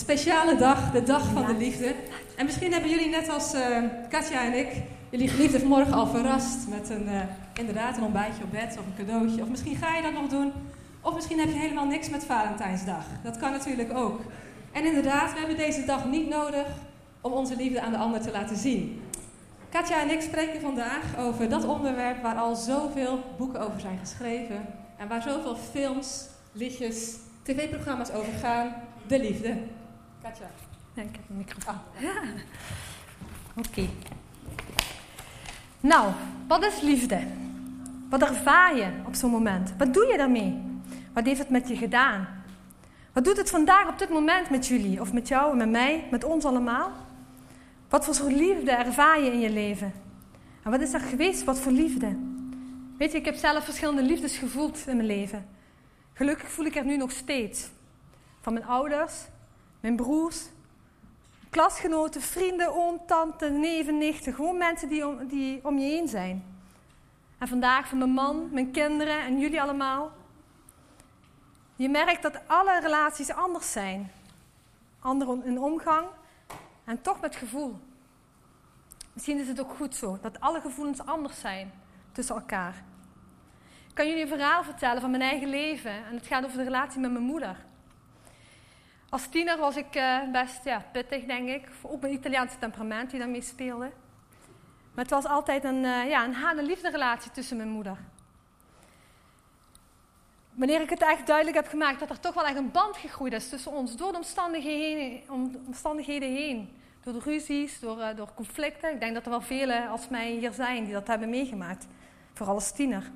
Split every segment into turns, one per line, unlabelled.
speciale dag, de dag van de liefde. En misschien hebben jullie net als uh, Katja en ik jullie geliefde vanmorgen al verrast met een, uh, inderdaad een ontbijtje op bed of een cadeautje. Of misschien ga je dat nog doen. Of misschien heb je helemaal niks met Valentijnsdag. Dat kan natuurlijk ook. En inderdaad, we hebben deze dag niet nodig om onze liefde aan de ander te laten zien. Katja en ik spreken vandaag over dat onderwerp waar al zoveel boeken over zijn geschreven. En waar zoveel films, liedjes, tv-programma's over gaan. De liefde. Katja.
Ja, ik heb een microfoon. Ah. Ja. Oké. Nou, wat is liefde? Wat ervaar je op zo'n moment? Wat doe je daarmee? Wat heeft het met je gedaan? Wat doet het vandaag op dit moment met jullie? Of met jou, met mij, met ons allemaal? Wat voor soort liefde ervaar je in je leven? En wat is er geweest? Wat voor liefde? Weet je, ik heb zelf verschillende liefdes gevoeld in mijn leven. Gelukkig voel ik er nu nog steeds. Van mijn ouders, mijn broers, klasgenoten, vrienden, oom, tante, neven, nichten. Gewoon mensen die om, die om je heen zijn. En vandaag van mijn man, mijn kinderen en jullie allemaal. Je merkt dat alle relaties anders zijn. Ander in omgang en toch met gevoel. Misschien is het ook goed zo, dat alle gevoelens anders zijn tussen elkaar. Ik kan jullie een verhaal vertellen van mijn eigen leven. En het gaat over de relatie met mijn moeder. Als tiener was ik uh, best ja, pittig, denk ik. Ook mijn Italiaanse temperament die daarmee speelde. Maar het was altijd een, uh, ja, een haat- relatie tussen mijn moeder wanneer ik het echt duidelijk heb gemaakt dat er toch wel echt een band gegroeid is tussen ons, door de omstandigheden, heen, door de ruzies, door, uh, door conflicten. Ik denk dat er wel velen als mij hier zijn die dat hebben meegemaakt, vooral als tiener.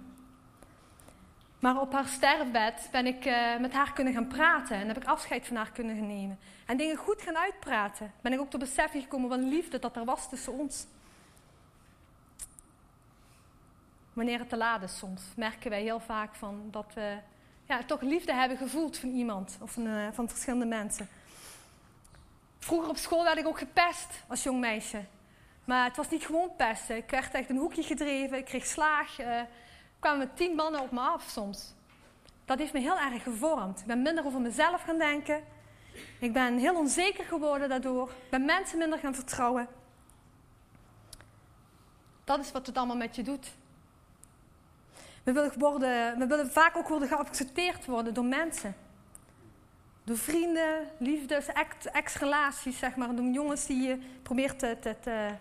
Maar op haar sterfbed ben ik uh, met haar kunnen gaan praten en heb ik afscheid van haar kunnen nemen. En dingen goed gaan uitpraten. Ben ik ook tot beseffen gekomen van liefde dat er was tussen ons. Wanneer het te laat is soms, merken wij heel vaak van dat we ja, toch liefde hebben gevoeld van iemand of van, uh, van verschillende mensen. Vroeger op school werd ik ook gepest als jong meisje. Maar het was niet gewoon pesten. Ik werd echt een hoekje gedreven, ik kreeg slaag. Kwamen tien mannen op me af soms. Dat heeft me heel erg gevormd. Ik ben minder over mezelf gaan denken. Ik ben heel onzeker geworden daardoor. Ik ben mensen minder gaan vertrouwen. Dat is wat het allemaal met je doet. We willen, worden, we willen vaak ook worden geaccepteerd worden door mensen. Door vrienden, liefdes, ex-relaties, zeg maar. Door jongens die je probeert te,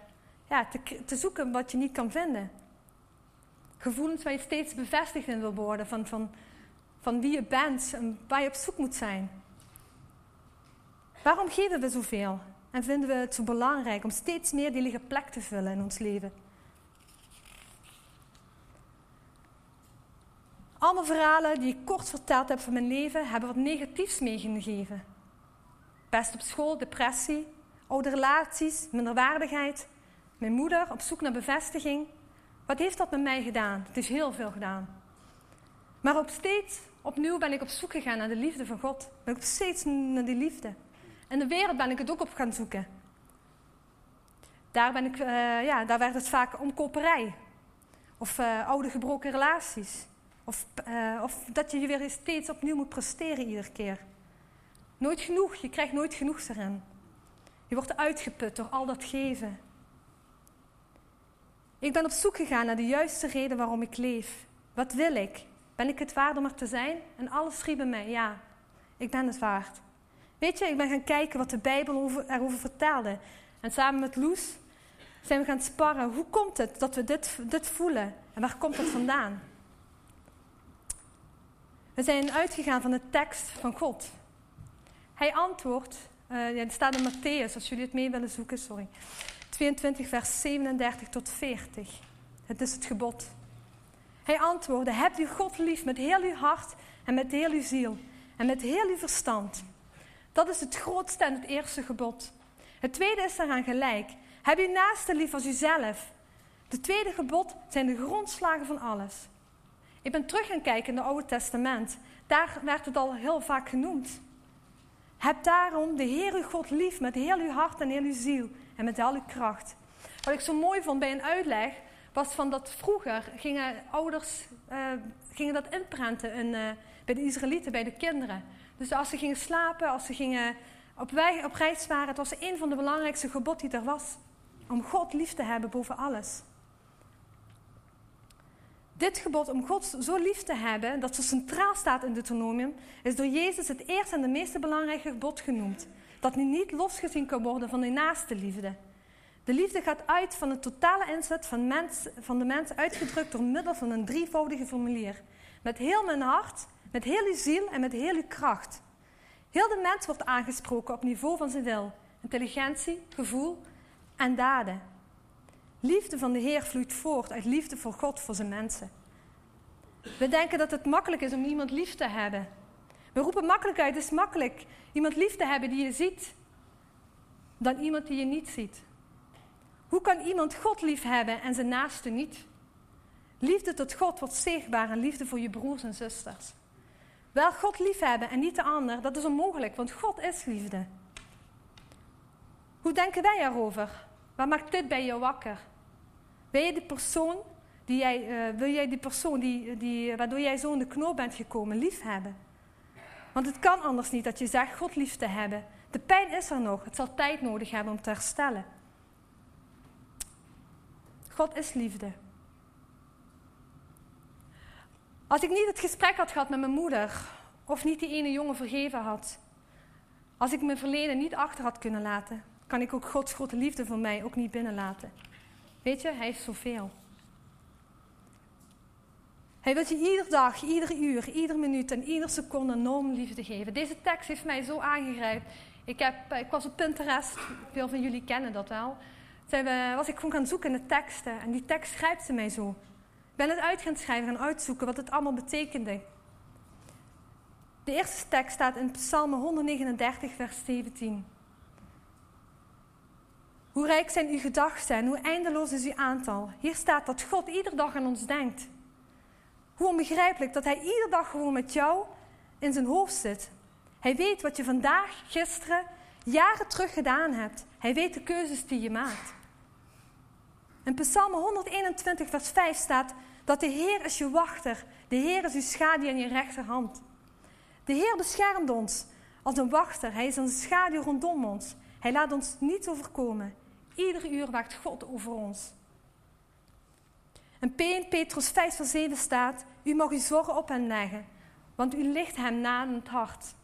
ja, te zoeken wat je niet kan vinden. Gevoelens waar je steeds bevestigd in wil worden van, van, van wie je bent en waar je op zoek moet zijn. Waarom geven we zoveel? En vinden we het zo belangrijk om steeds meer die lege plek te vullen in ons leven? Alle verhalen die ik kort verteld heb van mijn leven hebben wat negatiefs meegegeven. Pest op school, depressie, oude relaties, minderwaardigheid. Mijn moeder op zoek naar bevestiging. Wat heeft dat met mij gedaan? Het is heel veel gedaan. Maar op steeds opnieuw ben ik op zoek gegaan naar de liefde van God. Ben ik op steeds naar die liefde. In de wereld ben ik het ook op gaan zoeken. Daar, ben ik, uh, ja, daar werd het vaak om koperij. Of uh, oude gebroken relaties. Of, uh, of dat je je weer steeds opnieuw moet presteren iedere keer. Nooit genoeg, je krijgt nooit genoeg erin. Je wordt uitgeput door al dat geven. Ik ben op zoek gegaan naar de juiste reden waarom ik leef. Wat wil ik? Ben ik het waard om er te zijn? En alles riep bij mij, ja, ik ben het waard. Weet je, ik ben gaan kijken wat de Bijbel erover vertelde. En samen met Loes zijn we gaan sparren. Hoe komt het dat we dit, dit voelen? En waar komt het vandaan? We zijn uitgegaan van de tekst van God. Hij antwoordt, uh, ja, het staat in Matthäus, als jullie het mee willen zoeken, sorry. 22, vers 37 tot 40. Het is het gebod. Hij antwoordde: Heb u God lief met heel uw hart en met heel uw ziel en met heel uw verstand. Dat is het grootste en het eerste gebod. Het tweede is daaraan gelijk. Heb uw naaste lief als uzelf. De tweede gebod zijn de grondslagen van alles. Ik ben terug gaan kijken in het Oude Testament. Daar werd het al heel vaak genoemd. Heb daarom de Heer uw God lief met heel uw hart en heel uw ziel en met al uw kracht. Wat ik zo mooi vond bij een uitleg, was van dat vroeger gingen ouders uh, gingen dat inprenten in, uh, bij de Israëlieten, bij de kinderen. Dus als ze gingen slapen, als ze gingen op, weg, op reis waren, het was een van de belangrijkste gebod die er was. Om God lief te hebben boven alles. Dit gebod om God zo lief te hebben, dat zo centraal staat in Deuteronomium, is door Jezus het eerste en de meest belangrijke gebod genoemd. Dat niet losgezien kan worden van de naaste liefde. De liefde gaat uit van de totale inzet van, mens, van de mens, uitgedrukt door middel van een drievoudige formulier. Met heel mijn hart, met heel uw ziel en met heel uw kracht. Heel de mens wordt aangesproken op niveau van zijn wil, intelligentie, gevoel en daden. Liefde van de Heer vloeit voort uit liefde voor God, voor zijn mensen. We denken dat het makkelijk is om iemand lief te hebben. We roepen makkelijk uit, het is makkelijk iemand lief te hebben die je ziet, dan iemand die je niet ziet. Hoe kan iemand God lief hebben en zijn naaste niet? Liefde tot God wordt zichtbaar en liefde voor je broers en zusters. Wel God lief hebben en niet de ander, dat is onmogelijk, want God is liefde. Hoe denken wij erover? Waar maakt dit bij je wakker? Wil je die persoon, die jij, uh, wil jij die persoon die, die, waardoor jij zo in de knoop bent gekomen, lief hebben? Want het kan anders niet dat je zegt God lief te hebben. De pijn is er nog. Het zal tijd nodig hebben om te herstellen. God is liefde. Als ik niet het gesprek had gehad met mijn moeder, of niet die ene jongen vergeven had, als ik mijn verleden niet achter had kunnen laten, kan ik ook Gods grote liefde voor mij ook niet binnenlaten. Weet je, Hij is zoveel. Hij wil je iedere dag, ieder uur, ieder minuut en ieder seconde enorm liefde geven. Deze tekst heeft mij zo aangegrijpt. Ik, heb, ik was op Pinterest, veel van jullie kennen dat wel. Toen was ik gewoon gaan zoeken in de teksten en die tekst grijpte mij zo. Ik ben het uit gaan schrijven en uitzoeken wat het allemaal betekende. De eerste tekst staat in Psalm 139, vers 17. Hoe rijk zijn uw gedachten en hoe eindeloos is uw aantal. Hier staat dat God iedere dag aan ons denkt. Hoe onbegrijpelijk dat Hij iedere dag gewoon met jou in zijn hoofd zit. Hij weet wat je vandaag, gisteren, jaren terug gedaan hebt. Hij weet de keuzes die je maakt. In Psalm 121, vers 5 staat dat de Heer is je wachter. De Heer is uw schaduw aan je rechterhand. De Heer beschermt ons als een wachter. Hij is een schaduw rondom ons. Hij laat ons niet overkomen. Ieder uur waakt God over ons. En 1 Petrus 5 vers 7 staat, u mag uw zorgen op hem leggen, want u ligt hem na in het hart.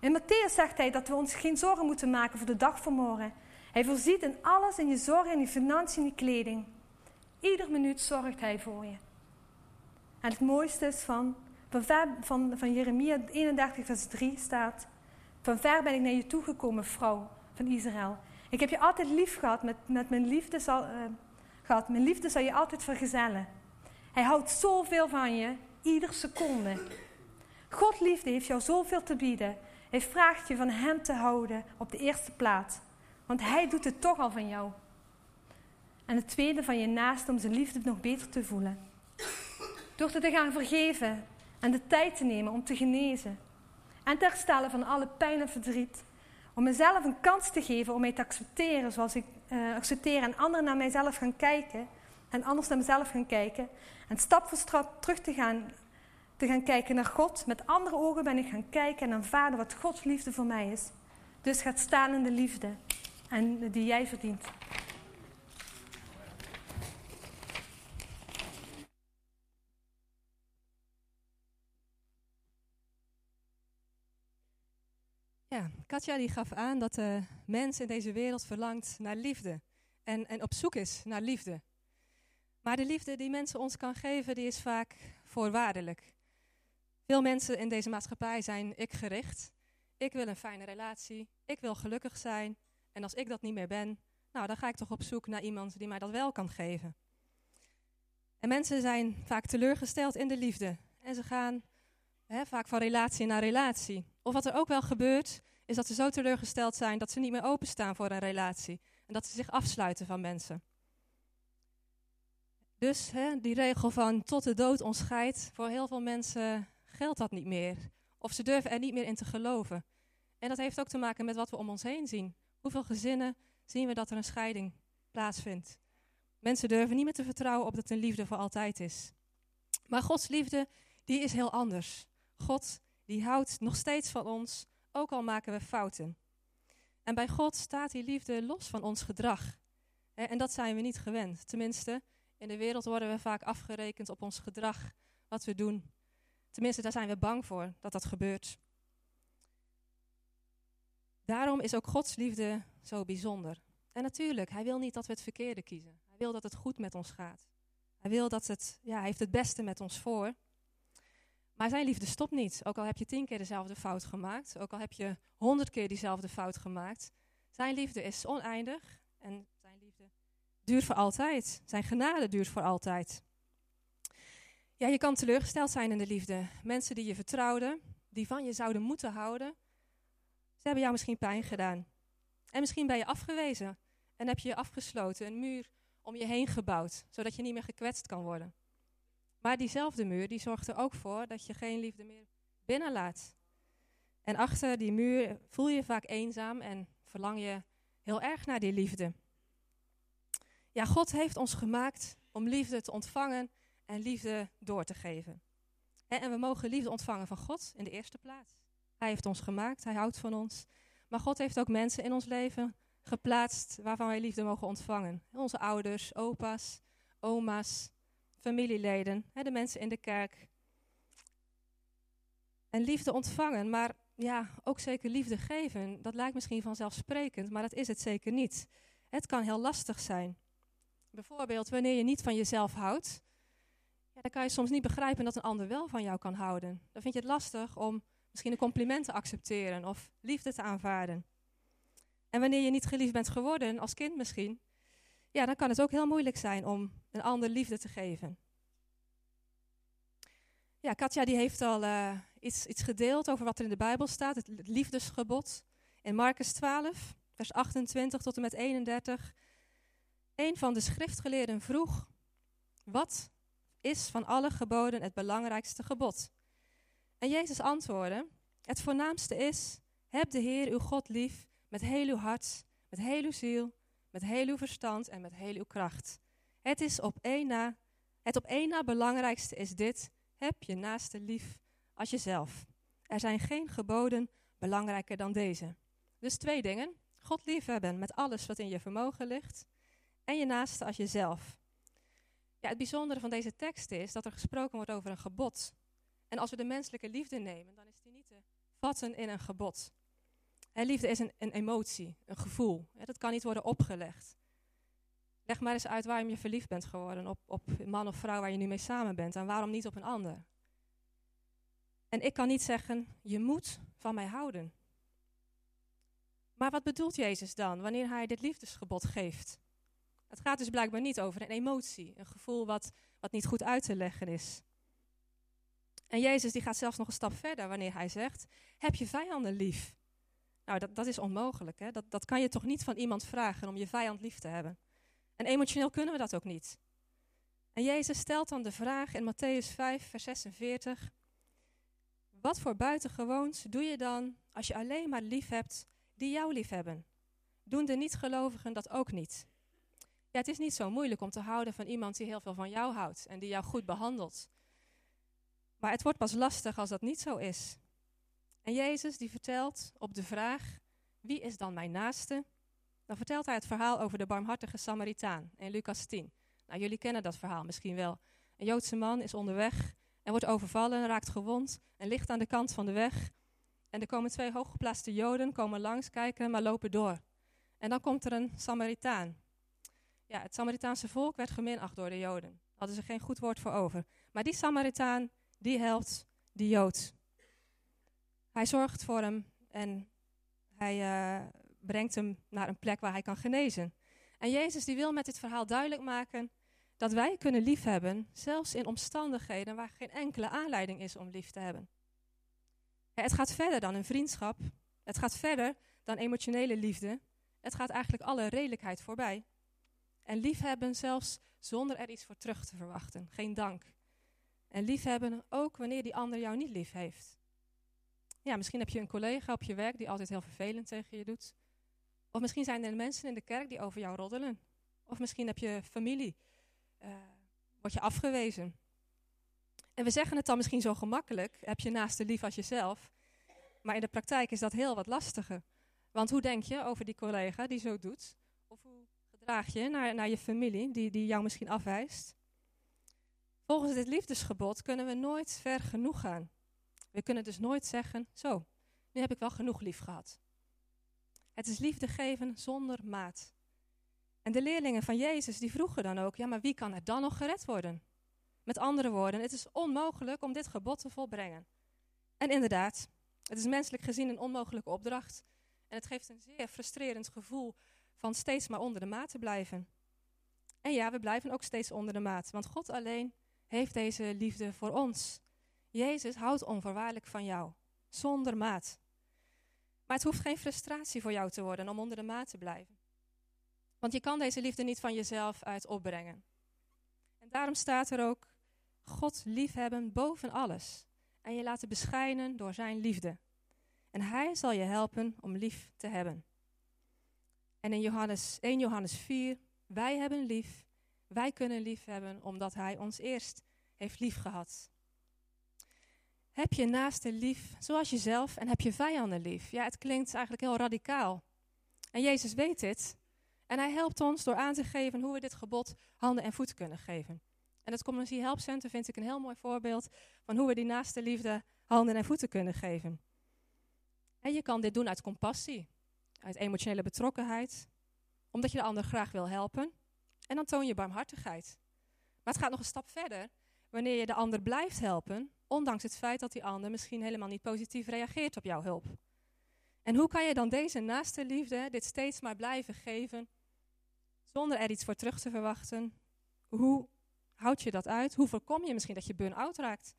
In Matthäus zegt hij dat we ons geen zorgen moeten maken voor de dag van morgen. Hij voorziet in alles, in je zorgen, in je financiën, in je kleding. Ieder minuut zorgt hij voor je. En het mooiste is van, van, van, van Jeremia 31 vers 3 staat, van ver ben ik naar je toegekomen, vrouw van Israël. Ik heb je altijd lief gehad, met, met mijn liefde zal, uh, Mijn liefde zal je altijd vergezellen. Hij houdt zoveel van je, ieder seconde. God liefde heeft jou zoveel te bieden. Hij vraagt je van hem te houden op de eerste plaats. Want hij doet het toch al van jou. En het tweede van je naast om zijn liefde nog beter te voelen. Door te gaan vergeven en de tijd te nemen om te genezen. En te herstellen van alle pijn en verdriet. Om mezelf een kans te geven om mij te accepteren zoals ik uh. En anderen naar mijzelf gaan kijken. En anders naar mezelf gaan kijken. En stap voor stap terug te gaan, te gaan kijken naar God. Met andere ogen ben ik gaan kijken en aanvaarden wat Gods liefde voor mij is. Dus gaat staan in de liefde en die jij verdient.
Ja, Katja die gaf aan dat de mens in deze wereld verlangt naar liefde. En, en op zoek is naar liefde. Maar de liefde die mensen ons kan geven, die is vaak voorwaardelijk. Veel mensen in deze maatschappij zijn ik gericht. Ik wil een fijne relatie. Ik wil gelukkig zijn. En als ik dat niet meer ben, nou, dan ga ik toch op zoek naar iemand die mij dat wel kan geven. En mensen zijn vaak teleurgesteld in de liefde. En ze gaan vaak van relatie naar relatie. Of wat er ook wel gebeurt, is dat ze zo teleurgesteld zijn dat ze niet meer openstaan voor een relatie. En dat ze zich afsluiten van mensen. Dus hè, die regel van tot de dood ons scheidt, voor heel veel mensen geldt dat niet meer. Of ze durven er niet meer in te geloven. En dat heeft ook te maken met wat we om ons heen zien. Hoeveel gezinnen zien we dat er een scheiding plaatsvindt? Mensen durven niet meer te vertrouwen op dat een liefde voor altijd is. Maar Gods liefde, die is heel anders. God, die houdt nog steeds van ons, ook al maken we fouten. En bij God staat die liefde los van ons gedrag. En dat zijn we niet gewend. Tenminste, in de wereld worden we vaak afgerekend op ons gedrag, wat we doen. Tenminste, daar zijn we bang voor dat dat gebeurt. Daarom is ook Gods liefde zo bijzonder. En natuurlijk, hij wil niet dat we het verkeerde kiezen. Hij wil dat het goed met ons gaat. Hij wil dat het, ja, hij heeft het beste met ons voor. Maar zijn liefde stopt niet. Ook al heb je tien keer dezelfde fout gemaakt, ook al heb je honderd keer diezelfde fout gemaakt. Zijn liefde is oneindig en zijn liefde duurt voor altijd. Zijn genade duurt voor altijd. Ja, je kan teleurgesteld zijn in de liefde. Mensen die je vertrouwden, die van je zouden moeten houden, ze hebben jou misschien pijn gedaan. En misschien ben je afgewezen en heb je je afgesloten, een muur om je heen gebouwd, zodat je niet meer gekwetst kan worden. Maar diezelfde muur die zorgt er ook voor dat je geen liefde meer binnenlaat. En achter die muur voel je vaak eenzaam en verlang je heel erg naar die liefde. Ja, God heeft ons gemaakt om liefde te ontvangen en liefde door te geven. En we mogen liefde ontvangen van God in de eerste plaats. Hij heeft ons gemaakt, hij houdt van ons. Maar God heeft ook mensen in ons leven geplaatst waarvan wij liefde mogen ontvangen. Onze ouders, opa's, oma's, familieleden, de mensen in de kerk. En liefde ontvangen, maar ja, ook zeker liefde geven, dat lijkt misschien vanzelfsprekend, maar dat is het zeker niet. Het kan heel lastig zijn. Bijvoorbeeld wanneer je niet van jezelf houdt, ja, dan kan je soms niet begrijpen dat een ander wel van jou kan houden. Dan vind je het lastig om misschien een compliment te accepteren of liefde te aanvaarden. En wanneer je niet geliefd bent geworden, als kind misschien, ja, dan kan het ook heel moeilijk zijn om een ander liefde te geven. Ja, Katja die heeft al uh, iets, iets gedeeld over wat er in de Bijbel staat, het liefdesgebod. In Marcus 12, vers 28 tot en met 31. Een van de schriftgeleerden vroeg, wat is van alle geboden het belangrijkste gebod? En Jezus antwoordde, het voornaamste is, heb de Heer uw God lief met heel uw hart, met heel uw ziel, met heel uw verstand en met heel uw kracht. Het, is op één na, het op één na belangrijkste is dit, heb je naaste lief als jezelf. Er zijn geen geboden belangrijker dan deze. Dus twee dingen. God liefhebben met alles wat in je vermogen ligt. En je naaste als jezelf. Ja, het bijzondere van deze tekst is dat er gesproken wordt over een gebod. En als we de menselijke liefde nemen, dan is die niet te vatten in een gebod. En liefde is een, een emotie, een gevoel. Dat kan niet worden opgelegd. Leg maar eens uit waarom je verliefd bent geworden op, op man of vrouw waar je nu mee samen bent. En waarom niet op een ander. En ik kan niet zeggen, je moet van mij houden. Maar wat bedoelt Jezus dan wanneer hij dit liefdesgebod geeft? Het gaat dus blijkbaar niet over een emotie, een gevoel wat, wat niet goed uit te leggen is. En Jezus die gaat zelfs nog een stap verder wanneer hij zegt, heb je vijanden lief. Nou, dat, dat is onmogelijk. Hè? Dat, dat kan je toch niet van iemand vragen om je vijand lief te hebben. En emotioneel kunnen we dat ook niet. En Jezus stelt dan de vraag in Matthäus 5, vers 46. Wat voor buitengewoons doe je dan als je alleen maar lief hebt die jou lief hebben? Doen de niet-gelovigen dat ook niet? Ja, het is niet zo moeilijk om te houden van iemand die heel veel van jou houdt en die jou goed behandelt. Maar het wordt pas lastig als dat niet zo is. En Jezus die vertelt op de vraag, wie is dan mijn naaste? Dan vertelt hij het verhaal over de barmhartige Samaritaan in Lucas 10. Nou, jullie kennen dat verhaal misschien wel. Een Joodse man is onderweg en wordt overvallen, raakt gewond en ligt aan de kant van de weg. En er komen twee hooggeplaatste Joden, komen langs kijken, maar lopen door. En dan komt er een Samaritaan. Ja, het Samaritaanse volk werd geminacht door de Joden. Hadden ze geen goed woord voor over. Maar die Samaritaan, die helpt die Jood. Hij zorgt voor hem en hij uh, brengt hem naar een plek waar hij kan genezen. En Jezus die wil met dit verhaal duidelijk maken dat wij kunnen liefhebben, zelfs in omstandigheden waar geen enkele aanleiding is om lief te hebben. Het gaat verder dan een vriendschap. Het gaat verder dan emotionele liefde. Het gaat eigenlijk alle redelijkheid voorbij. En liefhebben zelfs zonder er iets voor terug te verwachten. Geen dank. En liefhebben ook wanneer die ander jou niet lief heeft. Ja, misschien heb je een collega op je werk die altijd heel vervelend tegen je doet. Of misschien zijn er mensen in de kerk die over jou roddelen. Of misschien heb je familie, uh, word je afgewezen. En we zeggen het dan misschien zo gemakkelijk, heb je naast lief als jezelf. Maar in de praktijk is dat heel wat lastiger. Want hoe denk je over die collega die zo doet? Of hoe gedraag je naar, naar je familie die, die jou misschien afwijst? Volgens dit liefdesgebod kunnen we nooit ver genoeg gaan. We kunnen dus nooit zeggen, zo, nu heb ik wel genoeg lief gehad. Het is liefde geven zonder maat. En de leerlingen van Jezus die vroegen dan ook, ja maar wie kan er dan nog gered worden? Met andere woorden, het is onmogelijk om dit gebod te volbrengen. En inderdaad, het is menselijk gezien een onmogelijke opdracht. En het geeft een zeer frustrerend gevoel van steeds maar onder de maat te blijven. En ja, we blijven ook steeds onder de maat, want God alleen heeft deze liefde voor ons. Jezus houdt onvoorwaardelijk van jou, zonder maat. Maar het hoeft geen frustratie voor jou te worden om onder de maat te blijven. Want je kan deze liefde niet van jezelf uit opbrengen. En daarom staat er ook: God liefhebben boven alles en je laten beschijnen door zijn liefde. En hij zal je helpen om lief te hebben. En in Johannes, 1 Johannes 4, wij hebben lief, wij kunnen lief hebben omdat hij ons eerst heeft lief gehad. Heb je naaste lief zoals jezelf en heb je vijanden lief? Ja, het klinkt eigenlijk heel radicaal. En Jezus weet dit. En hij helpt ons door aan te geven hoe we dit gebod handen en voeten kunnen geven. En het Community Help Center vind ik een heel mooi voorbeeld van hoe we die naaste liefde handen en voeten kunnen geven. En je kan dit doen uit compassie, uit emotionele betrokkenheid, omdat je de ander graag wil helpen. En dan toon je barmhartigheid. Maar het gaat nog een stap verder wanneer je de ander blijft helpen, ondanks het feit dat die ander misschien helemaal niet positief reageert op jouw hulp. En hoe kan je dan deze naaste liefde dit steeds maar blijven geven, zonder er iets voor terug te verwachten? Hoe houd je dat uit? Hoe voorkom je misschien dat je burn-out raakt?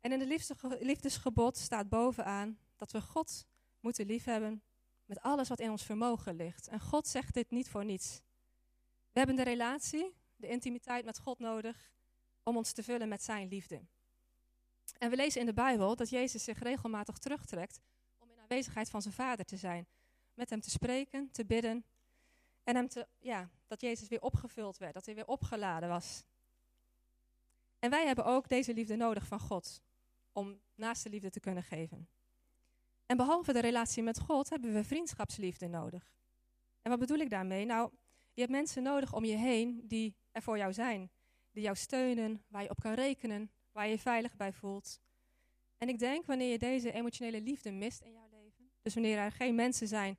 En in het liefdesgebod staat bovenaan dat we God moeten liefhebben met alles wat in ons vermogen ligt. En God zegt dit niet voor niets. We hebben de relatie, de intimiteit met God nodig om ons te vullen met zijn liefde. En we lezen in de Bijbel dat Jezus zich regelmatig terugtrekt om in aanwezigheid van zijn Vader te zijn. Met hem te spreken, te bidden. En hem te, ja, dat Jezus weer opgevuld werd, dat hij weer opgeladen was. En wij hebben ook deze liefde nodig van God om naast de liefde te kunnen geven. En behalve de relatie met God hebben we vriendschapsliefde nodig. En wat bedoel ik daarmee? Nou, je hebt mensen nodig om je heen die er voor jou zijn, die jou steunen, waar je op kan rekenen, waar je veilig bij voelt. En ik denk wanneer je deze emotionele liefde mist in jouw leven, dus wanneer er geen mensen zijn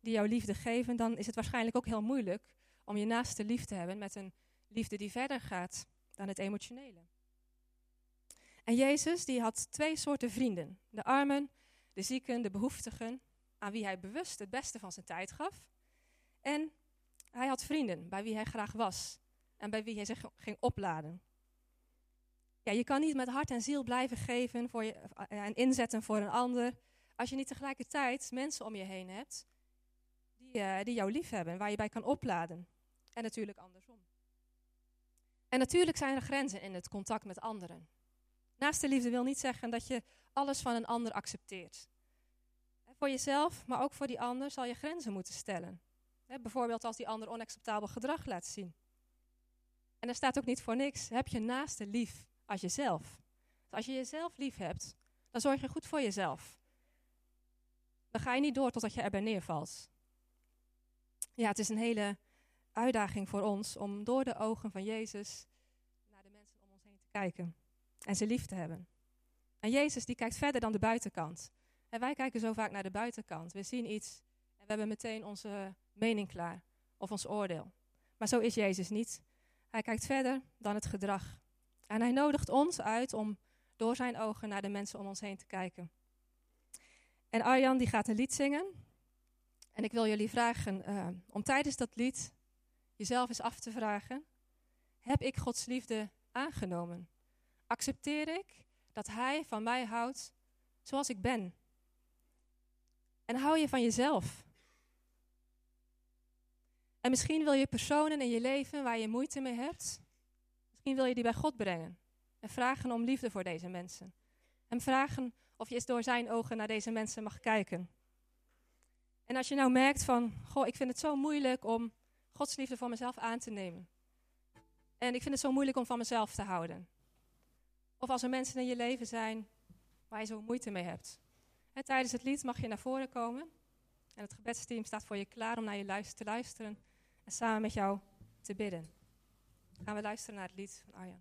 die jouw liefde geven, dan is het waarschijnlijk ook heel moeilijk om je naaste lief te hebben met een liefde die verder gaat dan het emotionele. En Jezus die had twee soorten vrienden. De armen, de zieken, de behoeftigen, aan wie hij bewust het beste van zijn tijd gaf. En hij had vrienden bij wie hij graag was en bij wie hij zich ging opladen. Je kan niet met hart en ziel blijven geven voor je, eh, en inzetten voor een ander als je niet tegelijkertijd mensen om je heen hebt die, uh, die jou lief hebben, waar je bij kan opladen. En natuurlijk andersom. En natuurlijk zijn er grenzen in het contact met anderen. Naast de liefde wil niet zeggen dat je alles van een ander accepteert. Voor jezelf, maar ook voor die ander zal je grenzen moeten stellen. Bijvoorbeeld als die ander onacceptabel gedrag laat zien. En er staat ook niet voor niks, heb je naaste lief als jezelf. Dus als je jezelf lief hebt, dan zorg je goed voor jezelf. Dan ga je niet door totdat je erbij neervalt. Ja, het is een hele uitdaging voor ons om door de ogen van Jezus naar de mensen om ons heen te kijken en ze lief te hebben. En Jezus die kijkt verder dan de buitenkant. En wij kijken zo vaak naar de buitenkant. We zien iets en we hebben meteen onze mening klaar of ons oordeel. Maar zo is Jezus niet. Hij kijkt verder dan het gedrag. En hij nodigt ons uit om door zijn ogen naar de mensen om ons heen te kijken. En Arjan die gaat een lied zingen. En ik wil jullie vragen uh, om tijdens dat lied jezelf eens af te vragen: heb ik Gods liefde aangenomen? Accepteer ik dat Hij van mij houdt zoals ik ben? En hou je van jezelf? En misschien wil je personen in je leven waar je moeite mee hebt, misschien wil je die bij God brengen en vragen om liefde voor deze mensen. En vragen of je eens door zijn ogen naar deze mensen mag kijken. En als je nou merkt van, goh, ik vind het zo moeilijk om Gods liefde voor mezelf aan te nemen. En ik vind het zo moeilijk om van mezelf te houden. Of als er mensen in je leven zijn waar je zo moeite mee hebt. tijdens het lied mag je naar voren komen. En het gebedsteam staat voor je klaar om naar je luister te luisteren en samen met jou te bidden. Gaan we luisteren naar het lied van Arjan.